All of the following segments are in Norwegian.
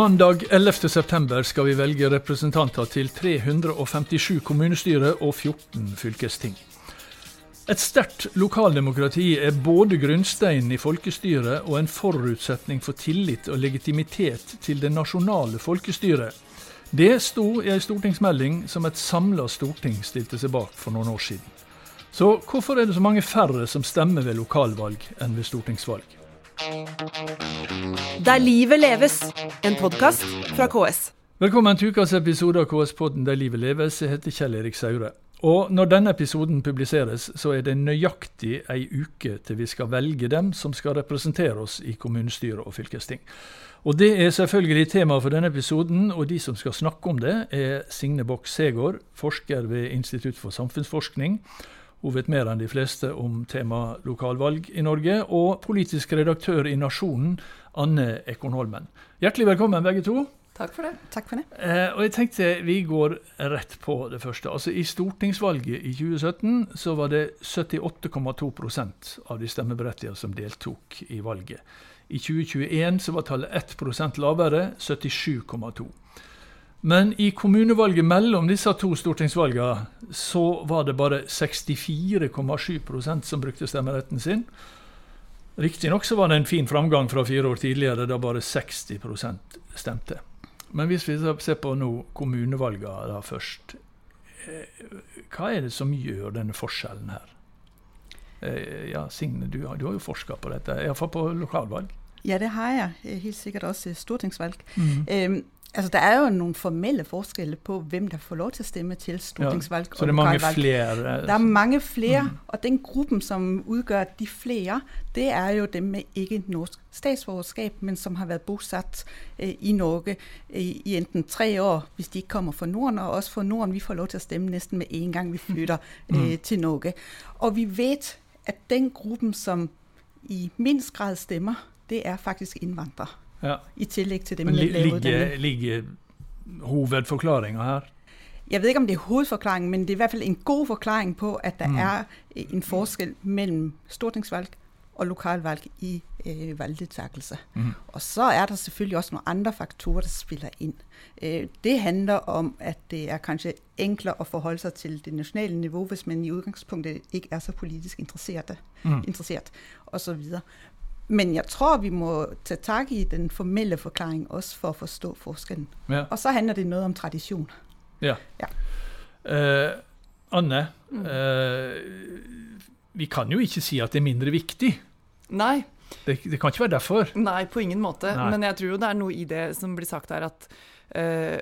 Mandag 11.9 skal vi velge representanter til 357 kommunestyre og 14 fylkesting. Et sterkt lokaldemokrati er både grunnsteinen i folkestyret og en forutsetning for tillit og legitimitet til det nasjonale folkestyret. Det sto i ei stortingsmelding som et samla storting stilte seg bak for noen år siden. Så hvorfor er det så mange færre som stemmer ved lokalvalg enn ved stortingsvalg? Der livet leves, en podkast fra KS. Velkommen til ukas episode av KS-podden Der livet leves. Jeg heter Kjell Erik Saure. Og når denne episoden publiseres, så er det nøyaktig ei uke til vi skal velge dem som skal representere oss i kommunestyre og fylkesting. Og det er selvfølgelig temaet for denne episoden, og de som skal snakke om det, er Signe Bock Segård, forsker ved Institutt for samfunnsforskning hun vet mer enn de fleste om temaet lokalvalg i Norge. Og politisk redaktør i Nasjonen, Anne Ekornholmen. Hjertelig velkommen, begge to. Takk for det. Takk for det. Eh, og jeg tenkte Vi går rett på det første. Altså I stortingsvalget i 2017 så var det 78,2% av de stemmeberettigede som deltok i valget. I 2021 så var tallet 1% lavere, 77,2 men i kommunevalget mellom disse to stortingsvalgene så var det bare 64,7% som brukte stemmeretten sin. Riktignok så var det en fin framgang fra fire år tidligere, da bare 60% stemte. Men hvis vi ser på nå kommunevalgene da først, eh, hva er det som gjør denne forskjellen her? Eh, ja, Signe, du, du har jo forska på dette, iallfall på lokalvalg. Ja, det har jeg. Helt sikkert også stortingsvalg. Mm. Um, Altså, Det er jo noen formelle forskjeller på hvem der får lov til å stemme til stortingsvalg. Ja, så det er mange flere? Det er mange flere, mm. og den gruppen som utgjør de flere, det er jo dem med ikke norsk statsborgerskap, men som har vært bosatt eh, i Norge i, i, enten tre år, hvis de ikke kommer fra Norden, og også fra Norden. Vi får lov til å stemme nesten med en gang vi flytter mm. eh, til Norge. Og vi vet at den gruppen som i minst grad stemmer, det er faktisk innvandrere. Ja. I tillegg til det med ligger, ligger hovedforklaringa her? Jeg vet ikke om det er hovedforklaringen, men det er i hvert fall en god forklaring på at det mm. er en forskjell mellom stortingsvalg og lokalvalg i øh, valgdeltakelse. Mm. Og så er det selvfølgelig også noen andre faktorer som spiller inn. Øh, det handler om at det er kanskje enklere å forholde seg til det nasjonale nivå hvis man i utgangspunktet ikke er så politisk interessert, mm. interessert osv. Men jeg tror vi må ta tak i den formelle forklaringen også for å forstå forskjellen. Ja. Og så handler det noe om tradisjon. Ja. ja. Uh, Anne, mm. uh, vi kan jo ikke si at det er mindre viktig. Nei. Det, det kan ikke være derfor. Nei, på ingen måte. Nei. Men jeg tror jo det er noe i det som blir sagt her, at Uh,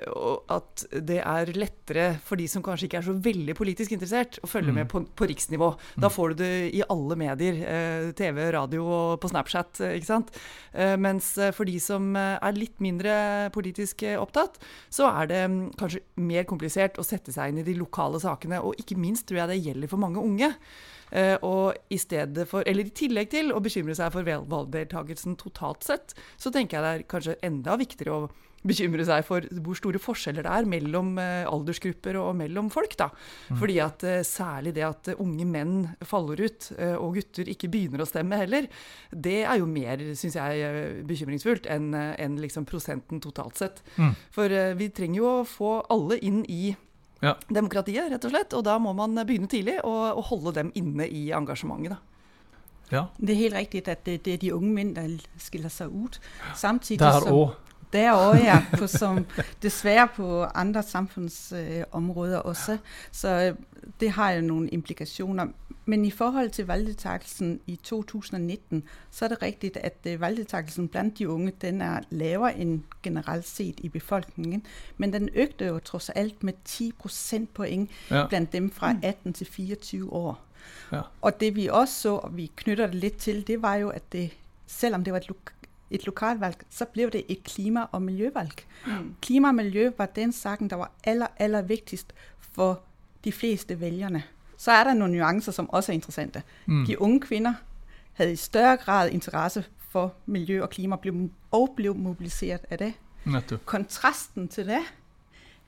at det er lettere for de som kanskje ikke er så veldig politisk interessert, å følge mm. med på, på, riksnivå. Da mm. får du det i alle medier. Uh, TV, radio og på Snapchat. Uh, ikke sant? mens for de som er litt mindre politisk opptatt, så er det um, kanskje mer komplisert å sette seg inn i de lokale sakene. Og ikke minst tror jeg det gjelder for mange unge. og i for, eller i tillegg til å bekymre seg for valgdeltakelsen totalt sett, så tenker jeg det er kanskje enda viktigere å bekymre seg for hvor store forskjeller det er mellom eh, aldersgrupper og mellom folk. da. Mm. Fordi at eh, Særlig det at unge menn faller ut, eh, og gutter ikke begynner å stemme heller, det er jo mer synes jeg, bekymringsfullt enn en liksom prosenten totalt sett. Mm. For vi trenger jo å få alle inn i ja. demokratiet, rett og slett. Og da må man begynne tidlig og, og holde dem inne i engasjementet. da. Ja. Det er helt riktig at det, det, er de unge menn der skiller seg ut. Samtidig Der òg. Der òg, ja. På, som dessverre på andre samfunnsområder også. Så øh, det har jo noen implikasjoner. Men i forhold til valgdeltakelsen i 2019, så er det riktig at øh, valgdeltakelsen blant de unge den er lavere enn generelt sett i befolkningen. Men den økte jo tross alt med 10 prosentpoeng ja. blant dem fra 18 til 24 år. Ja. Og det vi også så, og vi knytter det litt til, det var jo at det, selv om det var et et lokalvalg, så ble det et klima- og miljøvalg. Mm. Klima og miljø var den saken der var aller, aller viktigst for de fleste velgerne. Så er det noen nyanser som også er interessante. Mm. De unge kvinner hadde i større grad interesse for miljø og klima og ble mobilisert av det. Nettopp. Kontrasten til det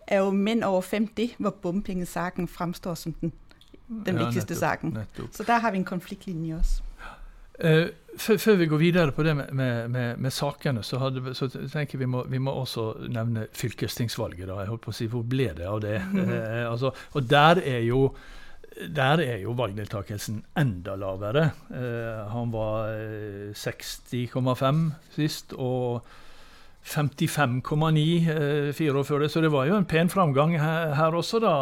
er jo menn over 50, hvor bompengesaken fremstår som den, den ja, viktigste nettopp, saken. Så der har vi en konfliktlinje også. Uh, før vi går videre på det med, med, med, med sakene, så, hadde, så, tenker jeg vi må, vi må også nevne fylkestingsvalget. da, jeg holdt på å si, Hvor ble det av det? Eh, altså, og der er jo der er jo valgdeltakelsen enda lavere. Eh, han var 60,5 eh, sist, og 55,9 eh, fire år før det. Så det var jo en pen framgang her, her også, da.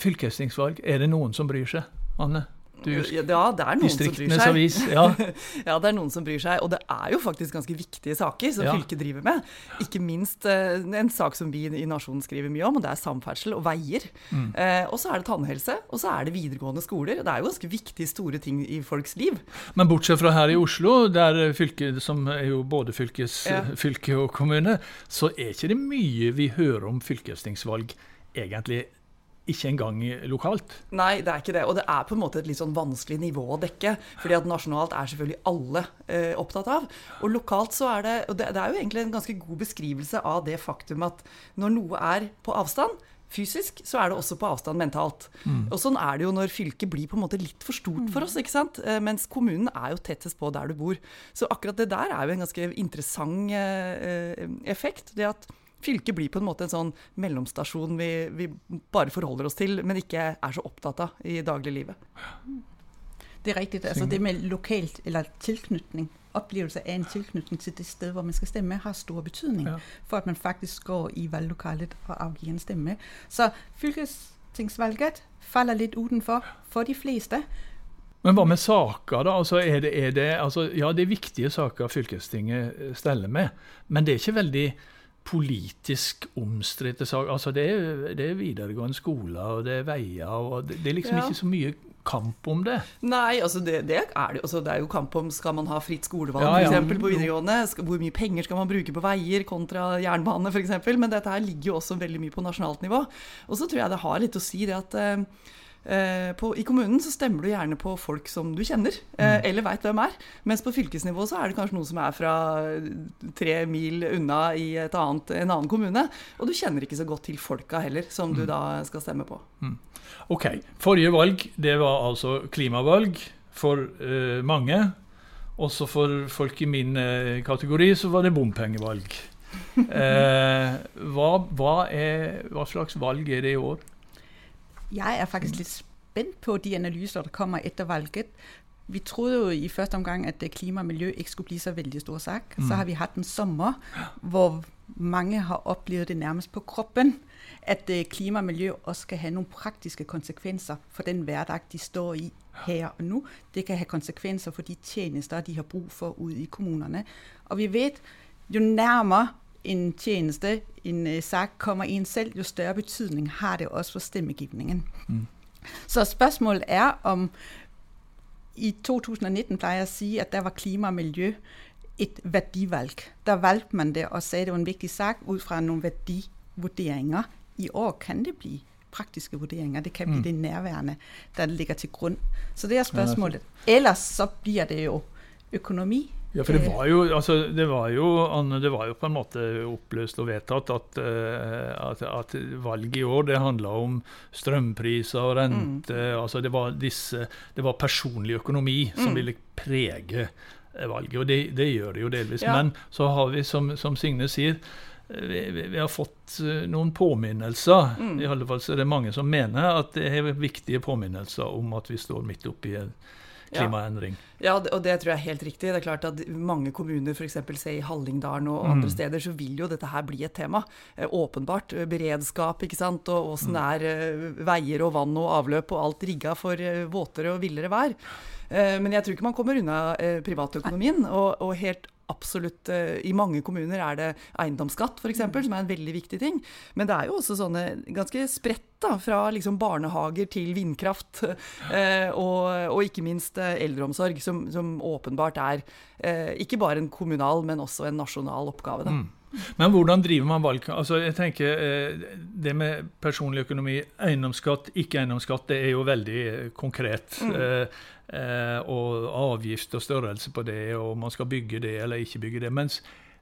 Fylkestingsvalg, er det noen som bryr seg, Anne? Ja, det er noen som bryr seg. Avis, ja. ja, det er noen som bryr seg. Og det er jo faktisk ganske viktige saker som ja. fylket driver med. Ikke minst eh, en sak som vi i Nasjonen skriver mye om, og det er samferdsel og veier. Mm. Eh, og så er det tannhelse, og så er det videregående skoler. Det er jo ganske viktige, store ting i folks liv. Men bortsett fra her i Oslo, der fylket, som er jo både fylkes, fylke og kommune, så er ikke det mye vi hører om fylkestingsvalg egentlig ikke engang lokalt. Nei, det er ikke det. Og det er på en måte et litt sånn vanskelig nivå å dekke. fordi at nasjonalt er selvfølgelig alle eh, opptatt av. Og lokalt så er det Og det, det, er jo egentlig en ganske god beskrivelse av det faktum at når noe er på avstand, fysisk, så er det også på avstand mentalt. Mm. Og sånn er det jo når fylket blir på en måte litt for stort for oss, ikke sant. Eh, mens kommunen er jo tettest på der du bor. Så akkurat det der er jo en ganske interessant eh, effekt. det at Fylket blir på en måte en sånn mellomstasjon vi, vi, bare forholder oss til, men ikke er så opptatt av i dagliglivet. Det er riktig. Altså det med lokalt eller tilknytning, opplevelse av en tilknytning til det sted hvor man skal stemme, har stor betydning ja. for at man faktisk går i valglokalet og avgir en stemme. Så fylkestingsvalget faller litt utenfor for de fleste. Men hva med saker, da? Altså, er det, er det, altså, ja, det er viktige saker fylkestinget steller med, men det er ikke veldig politisk omstridte saker. Altså det er, det er, videregående skoler, og det er veier, og det, det er liksom ja. ikke så mye kamp om det. Nei, altså det, det er det altså det er jo kamp om skal man ha fritt skolevalg ja, ja. For på videregående. Skal, hvor mye penger skal man bruke på veier kontra jernbane f.eks. Men dette her ligger jo også veldig mye på nasjonalt nivå. Og så tror jeg det har litt å si det at Eh, på, I kommunen så stemmer du gjerne på folk som du kjenner, eh, mm. eller veit hvem er. Mens på fylkesnivå så er det kanskje noen som er fra tre mil unna i annet, en annen kommune. Og du kjenner ikke så godt til folka heller, som du mm. da skal stemme på. Mm. Ok. Forrige valg, det var altså klimavalg for uh, mange. Også for folk i min uh, kategori så var det bompengevalg. Uh, hva, hva, er, hva slags valg er det i år? Jeg er faktisk litt spent på de analyser, der kommer etter valget. Vi trodde jo i første omgang, at klima og miljø ikke skulle blive så veldig stor sak. Mm. Så har vi hatt en sommer, hvor mange har opplevd det nærmest på kroppen, at øh, klima og miljø også skal ha noen praktiske konsekvenser for den hverdag, de står i her og nå. Det kan ha konsekvenser for de tjenester, de har brug for ute i kommunerne. Og vi vet, jo nærmere en tjeneste, en uh, sak, kommer en selv, jo større betydning har det også for stemmegivningen. Mm. Så spørsmålet er om i 2019 pleier jeg å si at der var klima og miljø et verdivalg. Der valgte man det og sa det var en viktig sak ut fra noen verdivurderinger. I år kan det bli praktiske vurderinger. Det kan bli mm. det nærværende der ligger til grunn. Så det er spørsmålet. Ellers så blir det jo økonomi ja, for det var jo, altså, det var jo, det var jo på en måte oppløst og vedtatt at, uh, at, at valget i år det handla om strømpriser og rente. Mm. altså Det var disse, det var personlig økonomi som mm. ville prege eh, valget, og det, det, gjør det jo delvis. Ja. Men så har vi, som, som Signe sier, vi, vi, har fått noen påminnelser. Mm. I alle fall så er det mange som mener at det er viktige påminnelser om at vi står midt oppi en klimaendring. Ja, ja og det tror jeg er helt riktig. Det er klart at mange kommuner, f.eks. se i Hallingdalen og mm. andre steder, så vil jo dette her bli et tema. Eh, åpenbart. Beredskap, ikke sant. Og åssen det er eh, veier og vann og avløp og alt rigga for eh, våtere og villere vær. Men jeg tror ikke man kommer unna privatøkonomien. Og, og helt absolutt eh, I mange kommuner er det eiendomsskatt, f.eks., mm. som er en veldig viktig ting. Men det er jo også sånne ganske spredt, da, fra liksom barnehager til vindkraft. Eh, og, og, ikke minst eh, eldreomsorg, som, som åpenbart er ikke bare en kommunal, men også en nasjonal oppgave. da. Mm. Men hvordan driver man valg? Altså, jeg tenker Det med personlig økonomi, eiendomsskatt, ikke eiendomsskatt, det er jo veldig konkret. Mm. Eh, og avgift og størrelse på det, og man skal bygge det eller ikke bygge det. Mens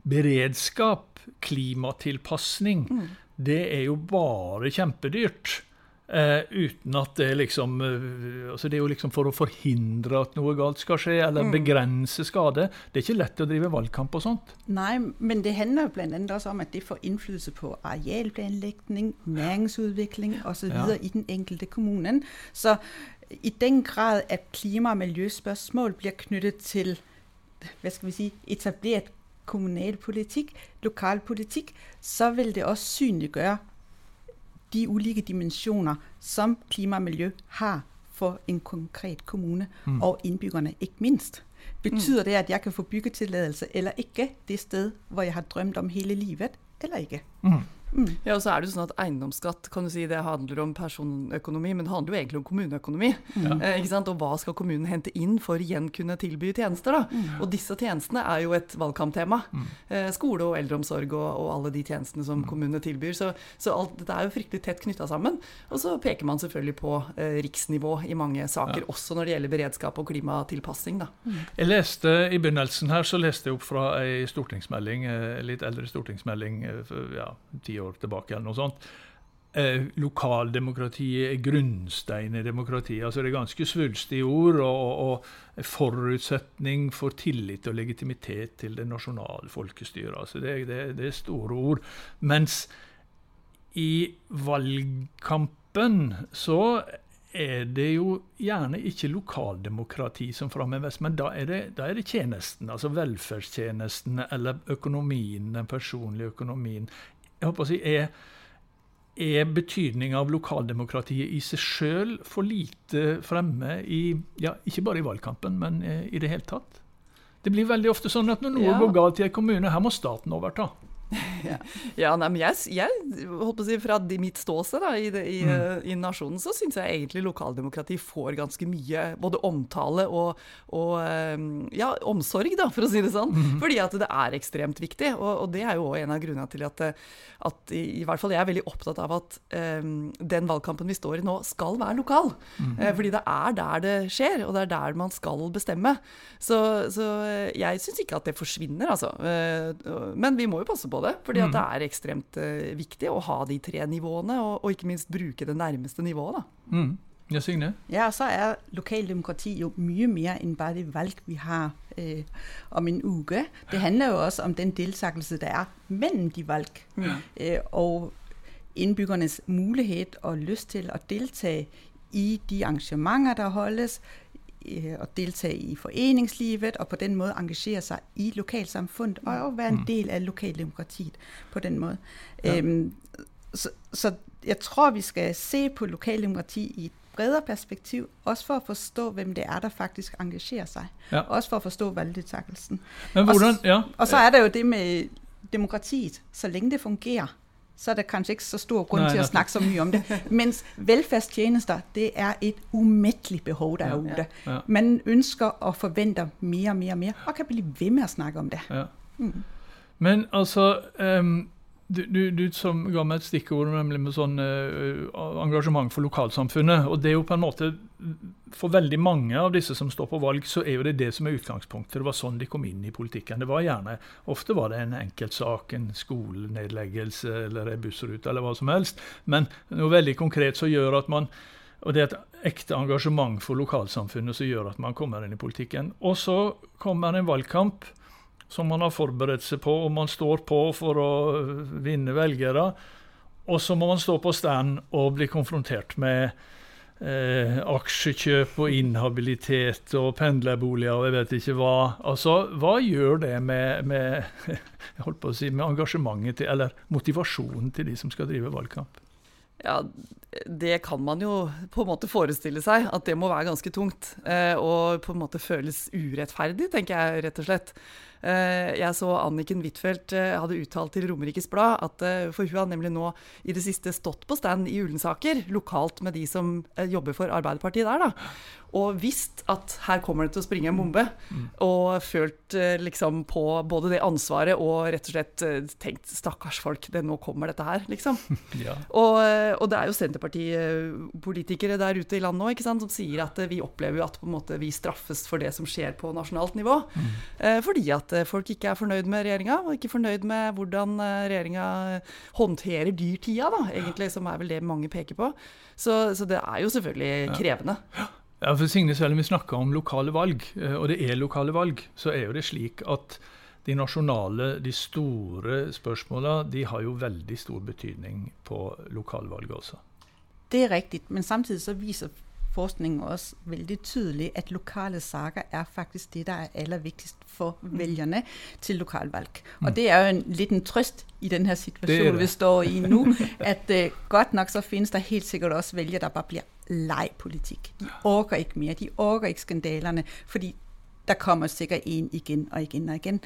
beredskap, klimatilpasning, mm. det er jo bare kjempedyrt. Uh, uten at det liksom eh, altså Det er jo liksom for å forhindre at noe galt skal skje, eller mm. begrense skade. Det er ikke lett å drive valgkamp og sånt. Nei, men det handler bl.a. også om at det får innflytelse på arealplanlegging, næringsutvikling osv. Ja. i den enkelte kommunen. Så i den grad at klima- og miljøspørsmål blir knyttet til hva skal vi si, etablert kommunalpolitikk, lokalpolitikk, så vil det også synliggjøre de ulike dimensjoner som klima og miljø har for en konkret kommune, mm. og innbyggerne, ikke minst. Betyder mm. det at jeg kan få byggetillatelse eller ikke det sted hvor jeg har drømt om hele livet, eller ikke? Mm. Mm. Ja, og så er det jo sånn at Eiendomsskatt kan du si, det handler om personøkonomi, men det handler jo egentlig om kommuneøkonomi. Mm. Eh, ikke sant? Og hva skal kommunen hente inn for igjen kunne tilby tjenester? da? Mm. Og disse tjenestene er jo et valgkamptema. Mm. Eh, skole og eldreomsorg og, og, alle de tjenestene som mm. kommunene tilbyr. Så, så, alt dette er jo fryktelig tett knytta sammen. Og så peker man selvfølgelig på eh, riksnivå i mange saker, ja. også når det gjelder beredskap og klimatilpassing. da. Mm. Jeg leste I begynnelsen her så leste jeg opp fra ei stortingsmelding, eh, litt eldre stortingsmelding ja, ja, ti år tilbake, eller noe sånt. Eh, lokaldemokratiet er grunnstein i demokratiet. altså Det er ganske svulstige ord og, og forutsetning for tillit og legitimitet til det nasjonale folkestyret. altså det, det, det er store ord. Mens i valgkampen så er det jo gjerne ikke lokaldemokrati som framheves, men da er, det, da er det tjenesten, altså velferdstjenestene eller økonomien, den personlige økonomien jeg håper å si, er, er betydninga av lokaldemokratiet i seg sjøl for lite fremme i ja, ikke bare i valgkampen, men eh, i det hele tatt. Det blir veldig ofte sånn at når noe ja. går galt i en kommune, her må staten overta ja, ja nei, men jeg, jeg holdt på å si fra mitt ståsted da, i, det, i, mm. Eh, i, nasjonen, så syns jeg egentlig lokaldemokrati får ganske mye både omtale og, og ehm, ja, omsorg, da, for å si det sånn. Mm. Fordi at det er ekstremt viktig. Og, og det er jo òg en av grunnene til at, at i, i, hvert fall jeg er veldig opptatt av at um, den valgkampen vi står i nå, skal være lokal. Mm. Uh, fordi det er der det skjer, og det er der man skal bestemme. Så, så jeg syns ikke at det forsvinner, altså. Uh, men vi må jo passe på på det. Fordi mm. det er ekstremt uh, viktig å ha de tre nivåene, og, og, ikke minst bruke det nærmeste nivået. da. Mm. Ja, Signe? Ja, og så er lokaldemokrati jo mye mer enn bare det valg vi har øh, om en uke. Det handler jo også om den deltakelse der er mellom de valg. Mm. Øh, og innbyggernes mulighet og lyst til å delta i de arrangementer der holdes, at deltage i foreningslivet og på den måde engagere sig i lokalsamfundet og jo være en mm. del af lokaldemokratiet på den måde. Ja. Øhm, så, så jeg tror, vi skal se på lokaldemokrati i et bredere perspektiv, også for at forstå, hvem det er, der faktisk engagerer sig. Ja. Også for at forstå valgdeltakelsen. Ja. Og så er der jo det med demokratiet. Så længe det fungerer, så er det kanskje ikke så stor grunn til å snakke så mye om det. Mens velferdstjenester det er et umettelig behov der ute. Ja, ja. Man ønsker og forventer mer og mer og mer, og kan bli ved med å snakke om det. Ja. Mm. Men altså um du, du, du, som ga meg et stikkord nemlig med sånn uh, engasjement for lokalsamfunnet. og det er jo på en måte, For veldig mange av disse som står på valg, så er jo det det som er utgangspunktet. Det var sånn de kom inn i politikken. det var gjerne, Ofte var det en enkeltsak, en skolenedleggelse eller en bussrute eller hva som helst. Men noe veldig konkret som gjør at man og det er et ekte engasjement for lokalsamfunnet som gjør at man kommer inn i politikken. Og så kommer en valgkamp som man har forberedt seg på, og man står på for å vinne velgere. Og så må man stå på stand og bli konfrontert med eh, aksjekjøp og inhabilitet og pendlerboliger og jeg vet ikke hva. Altså, Hva gjør det med, med, jeg holdt på å si, med engasjementet til, eller motivasjonen til de som skal drive valgkamp? Ja, det kan man jo på en måte forestille seg, at det må være ganske tungt. Eh, og på en måte føles urettferdig, tenker jeg rett og slett. Eh, jeg så Anniken Huitfeldt eh, hadde uttalt til Romerikes Blad at eh, for hun har nemlig nå i det siste stått på stand i Ullensaker, lokalt med de som jobber for Arbeiderpartiet der, da, og visst at her kommer det til å springe en bombe. Mm. Og følt liksom på både det ansvaret og rett og slett tenkt stakkars folk, det, nå kommer dette her, liksom. ja. og, og, det er jo Senterpartipolitikere der ute i landet nå som sier at vi opplever jo at på en måte vi straffes for det som skjer på nasjonalt nivå. Mm. fordi at at eh, folk ikke er fornøyd med regjeringa, og ikke fornøyd med hvordan eh, regjeringa håndterer dyrtida, da, egentlig, som er vel det mange peker på. Så, så det er jo selvfølgelig krevende. Ja. Ja, for Signe, Selv om vi snakker om lokale valg, og det er lokale valg, så er jo det slik at de nasjonale, de store spørsmåla, de har jo veldig stor betydning på lokalvalget også. Det er riktig, men samtidig så viser forskningen også veldig tydelig at lokale saker er faktisk det der er aller viktigst for mm. velgerne til lokalvalg. Og mm. det er jo en liten trøst i denne situasjonen vi står i nå. At uh, godt nok så finnes det helt sikkert også velgere der bare blir lei politikk. De orker ikke mer. De orker ikke skandalene. Fordi der kommer sikkert en igjen og igjen og igjen.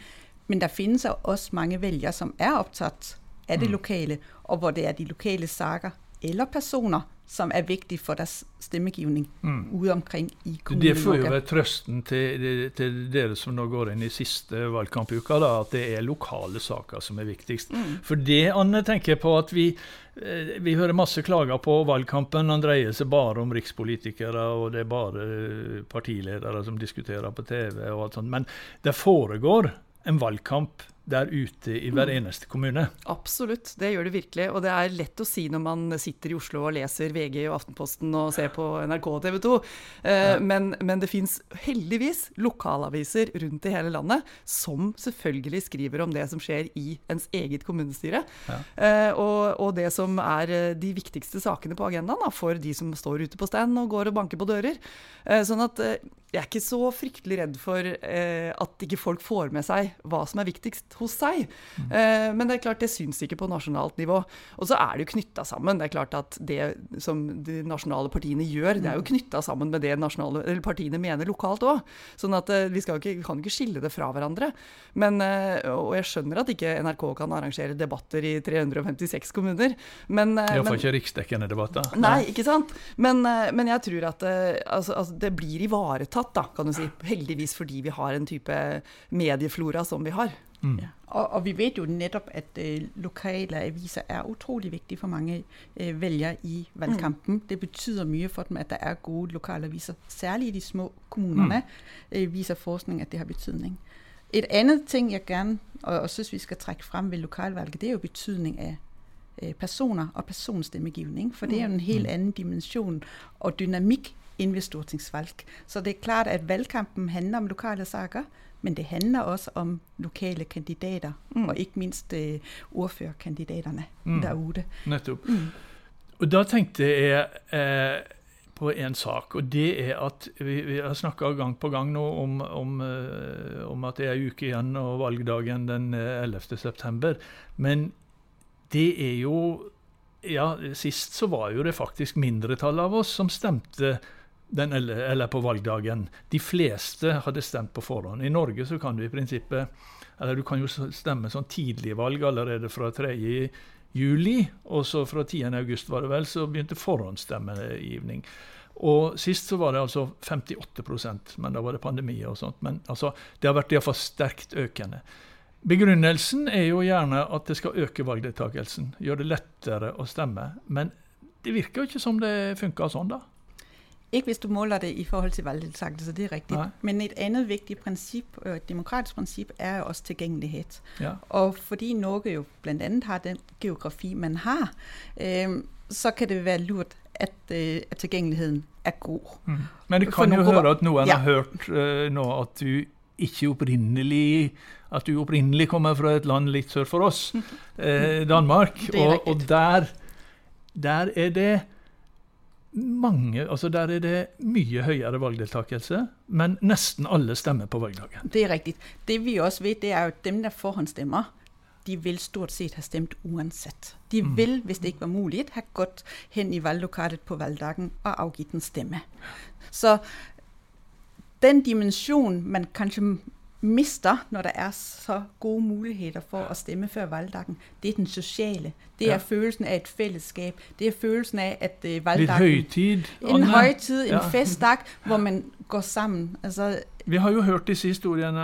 Men der finnes også mange velgere som er opptatt av det mm. lokale, og hvor det er de lokale saker eller personer som er viktig for deres stemmegivning mm. ute omkring i kommunen. Det får jo være trøsten til, til, dere som nå går inn i siste valgkampuka, da, at det er lokale saker som er viktigst. Mm. For det, Anne, tenker jeg på at vi, eh, vi hører masse klager på valgkampen. Den dreier seg bare om rikspolitikere, og det er bare partiledere som diskuterer på TV og alt sånt. Men det foregår en valgkamp der ute i hver mm. eneste kommune. Absolutt, det gjør det virkelig. Og det er lett å si når man sitter i Oslo og leser VG og Aftenposten og ser på NRK og TV 2. Eh, men, men, det fins heldigvis lokalaviser rundt i hele landet som selvfølgelig skriver om det som skjer i ens eget kommunestyre. Ja. Eh, og, og, det som er eh, de viktigste sakene på agendaen da, for de som står ute på stand og går og banker på dører. Eh, sånn at eh, jeg er ikke så fryktelig redd for eh, at ikke folk får med seg hva som er viktigst hos seg. Mm. Eh, men det er klart, det syns ikke på nasjonalt nivå. Og så er det jo knytta sammen. Det er klart at det som de nasjonale partiene gjør, det er jo knytta sammen med det nasjonale, partiene mener lokalt òg. Sånn at eh, vi, ikke, kan ikke skille det fra hverandre. Men, eh, og jeg skjønner at ikke NRK kan arrangere debatter i 356 kommuner. Men, Iallfall ikke riksdekkende debatter. Nei, ikke sant. Men, men jeg tror at altså, altså, det blir ivaretatt, da, kan du si. Heldigvis fordi vi har en type medieflora som vi har. Mm. Ja. Og, og, vi vet jo nettopp at øh, lokale aviser er utrolig viktig for mange øh, velgere i valgkampen. Mm. Det betyr mye for dem at det er gode lokale aviser. Særlig i de små kommunene mm. øh, viser forskning at det har betydning. Et annet ting jeg gerne og, og synes vi skal trekke frem ved lokalvalget, det er jo betydning av personer og personstemmegivning. For det er jo en helt mm. annen dimensjon og dynamikk enn ved stortingsvalg. Så det er klart at valgkampen handler om lokale saker, men det handler også om lokale kandidater, mm. og ikke minst eh, ordførerkandidatene mm. derude. Nettopp. Mm. Og da tenkte jeg eh, på en sak, og det er at vi, vi har snakka gang på gang nå om, om, uh, om at det er ei uke igjen og valgdagen den 11.9. september. men det er jo ja, Sist så var jo det faktisk mindretallet av oss som stemte den, eller på valgdagen. De fleste hadde stemt på forhånd. I Norge så kan du i prinsippet eller du kan jo stemme sånn tidlig valg allerede fra 3. juli, og så fra 10. august var det vel, så begynte forhåndsstemmegivning. Og Sist så var det altså 58% men da var det pandemi og sånt. Men altså, det har vært iallfall sterkt økende. Begrunnelsen er jo gjerne at det skal øke valgdeltakelsen, gjøre det lettere å stemme. Men det virker jo ikke som det funker sånn, da. Ikke hvis du måler det i forhold til valgdeltakelse, det er riktig. Nej. Men et annet viktig prinsipp, et demokratisk prinsipp, er jo også tilgjengelighet. Ja. Og fordi Norge jo bl.a. har den geografi man har, øh, så kan det være lurt at, øh, at tilgjengeligheten er god. Mm. Men det kan jo høre at noen ja. har hørt øh, nå at du ikke opprinnelig at du opprinnelig kommer fra et land litt sør for oss, eh, Danmark. Og, og der, der er det mange, altså Der er det mye høyere valgdeltakelse, men nesten alle stemmer på valgdagen. Det er riktig. Det vi også vet, det er jo at dem der forhåndsstemmer, de vil stort sett ha stemt uansett. De mm. vil, hvis det ikke var mulig, ha gått hen i valglokalet på valgdagen og avgitt en stemme. Så den dimensjonen man kanskje mister når det er så gode muligheter for å stemme før valgdagen, det er den sosiale. Det er ja. følelsen av et fellesskap. Det er følelsen av at uh, valgdagen Litt høytid. En høytid, en ja. festdag hvor man går sammen. Altså, vi har jo hørt disse historiene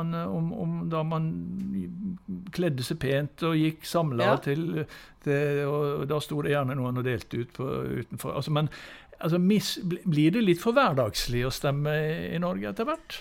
Anne, om, om, da man kledde seg pent og gikk samla ja. til, til, og Da sto det gjerne noen og delte ut på, utenfor. Altså, men altså, mis, blir det litt for hverdagslig å stemme i Norge etter hvert?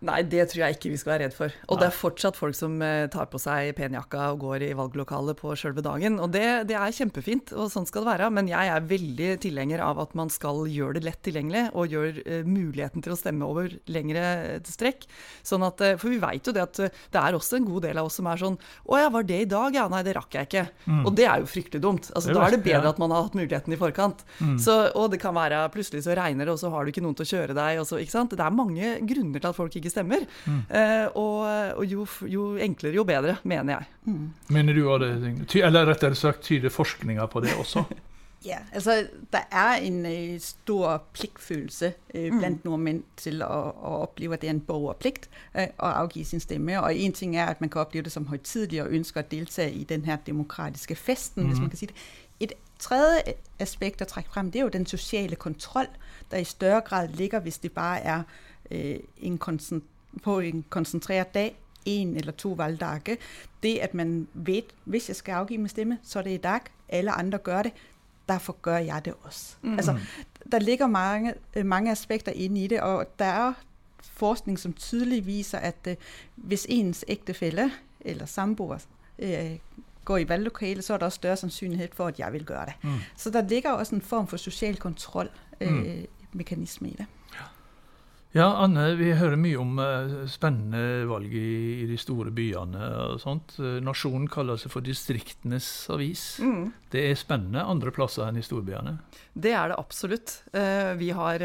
Nei, det tror jeg ikke vi skal være redd for. Og Nei. det er fortsatt folk som eh, tar på seg penjakka og går i valglokalet på sjølve dagen. Og det, det, er kjempefint, og sånn skal det være. Men jeg er veldig tilhenger av at man skal gjøre det lett tilgjengelig, og gjøre uh, muligheten til å stemme over lengre strekk. Sånn at, uh, for vi veit jo det at uh, det er også en god del av oss som er sånn Å ja, var det i dag? Ja, nei, det rakk jeg ikke. Mm. Og det er jo fryktelig dumt. Altså, da er det bedre ja. at man har hatt muligheten i forkant. Mm. Så, og det kan være plutselig så regner det, og så har du ikke noen til å kjøre deg. Og så, ikke sant? Det er mange grunner til at folk ikke stemmer. Mm. Eh, og, og jo, jo, enklere, jo bedre, mener jeg. Mm. Mener du også det, eller rettere sagt tyder forskninga på det også? Ja, altså der er en uh, stor pliktfølelse uh, blant mm. nordmenn til å, å, oppleve at det er en borgerplikt uh, å avgi sin stemme. Og en ting er at man kan oppleve det som høytidelig og ønsker å delta i denne demokratiske festen, mm. hvis man kan si det. Et tredje aspekt å trekke frem, det er jo den sosiale kontroll, der i større grad ligger hvis det bare er Øh, en på en koncentreret dag, en eller to valgdager. Det at man vet hvis jeg skal avgi min stemme, så er det i dag. Alle andre gjør det. Derfor gjør jeg det også. Mm. Altså, der ligger mange, øh, mange aspekter inne i det, og der er forskning som tydelig viser at uh, hvis ens ektefelle eller samboer går i valglokalet, så er det også større sannsynlighet for at jeg vil gjøre det. Mm. Så der ligger også en form for sosial kontrollmekanisme mm. i det. Ja, Anne, vi hører mye om uh, spennende valg i, i, de store byene. og sånt. Uh, Nasjonen kaller seg for distriktenes avis. Mm. Det er spennende andre plasser enn i storbyene? Det er det absolutt. Uh, vi, har,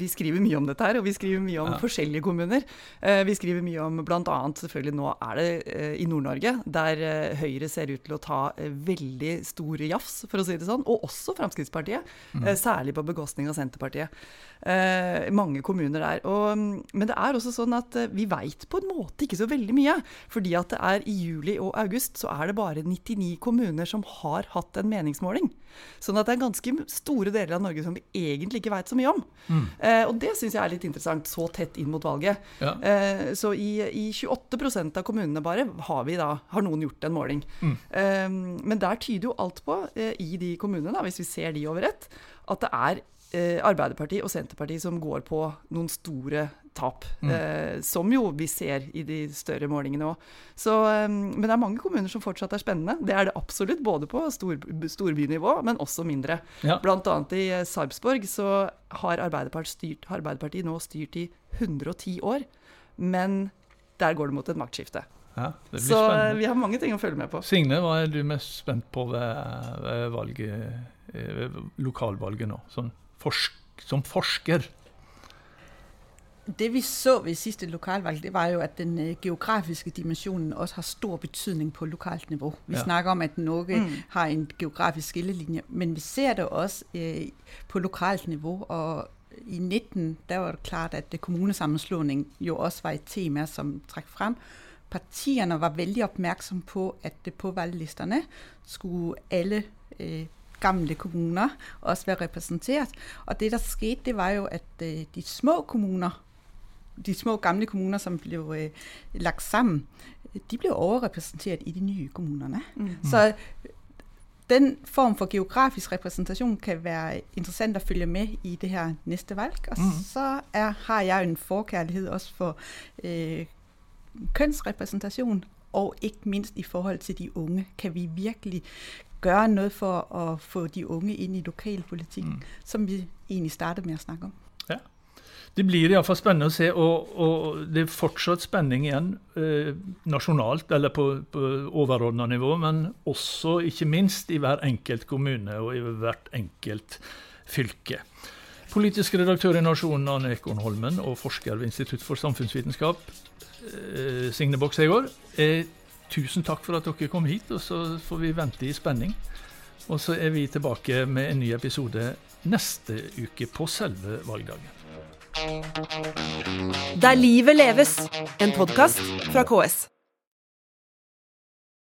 vi, skriver mye om dette her, og vi skriver mye om ja. forskjellige kommuner. vi skriver mye om bl.a. selvfølgelig nå er det i Nord-Norge, der Høyre ser ut til å ta veldig store jafs, for å si det sånn. Og også Fremskrittspartiet. Mm. særlig på bekostning av Senterpartiet. mange kommuner der. Og, men det er også sånn at eh, vi veit på en måte ikke så veldig mye. Fordi at det er i juli og august så er det bare 99 kommuner som har hatt en meningsmåling. Sånn at det er ganske store deler av Norge som vi egentlig ikke veit så mye om. Mm. Eh, og det syns jeg er litt interessant, så tett inn mot valget. Ja. Eh, så i, i, 28% av kommunene bare har, vi da, har noen gjort en måling. Mm. Eh, men der tyder jo alt på, eh, i de kommunene, da, hvis vi ser de over ett, at det er Arbeiderpartiet og Senterpartiet som går på noen store tap. Mm. Eh, som jo vi ser i de større målingene òg. Eh, men det er mange kommuner som fortsatt er spennende. Det er det absolutt, både på stor, storbynivå, men også mindre. Ja. Blant annet i eh, Sarpsborg så har Arbeiderpartiet, styrt, Arbeiderpartiet nå styrt i 110 år. Men der går det mot et maktskifte. Ja, så spennende. vi har mange ting å følge med på. Signe, hva er du mest spent på ved, ved valget, ved lokalvalget nå? Sånn forsk som forsker? Det vi så ved siste lokalvalg, det var jo at den uh, geografiske dimensjonen også har stor betydning på lokalt nivå. Vi ja. snakker om at Norge mm. har en geografisk skillelinje, men vi ser det også eh, på lokalt nivå. og i 19 der var det klart at kommunesammenslåing jo også var et tema som trakk frem. Partiene var veldig oppmerksomme på at på valglistene skulle alle uh, gamle kommuner også være repræsenteret. Og det, der skete, det var jo, at øh, de små kommuner, de små gamle kommuner, som blev øh, lagt sammen, de blev overrepræsenteret i de nye kommunerne. Mm. Så den form for geografisk repræsentation kan være interessant at følge med i det her næste valg. Og mm. så er, har jeg en forkærlighed også for øh, kønsrepræsentation, og ikke minst i forhold til de unge. Kan vi virkelig gøre noget for at få de unge inn i lokalpolitikken, mm. som vi egentlig startet med å snakke om. Ja. Det blir iallfall spennende å se, og, og, det er fortsatt spenning igjen eh, nasjonalt, eller på, på overordna nivå, men også ikke minst i hver enkelt kommune og i hvert enkelt fylke. Politisk redaktør i Nasjonen, Anne Ekornholmen, og forsker ved Institutt for samfunnsvitenskap, eh, Signe Boksegård. Eh, tusen takk for at dere kom hit, og så får vi vente i spenning. Og så er vi tilbake med en ny episode neste uke på selve valgdagen. Der livet leves, en podkast fra KS.